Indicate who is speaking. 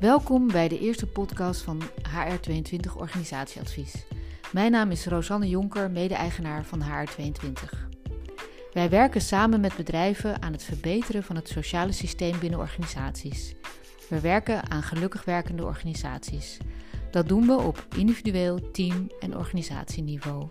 Speaker 1: Welkom bij de eerste podcast van HR22 Organisatieadvies. Mijn naam is Rosanne Jonker, mede-eigenaar van HR22. Wij werken samen met bedrijven aan het verbeteren van het sociale systeem binnen organisaties. We werken aan gelukkig werkende organisaties. Dat doen we op individueel, team en organisatieniveau.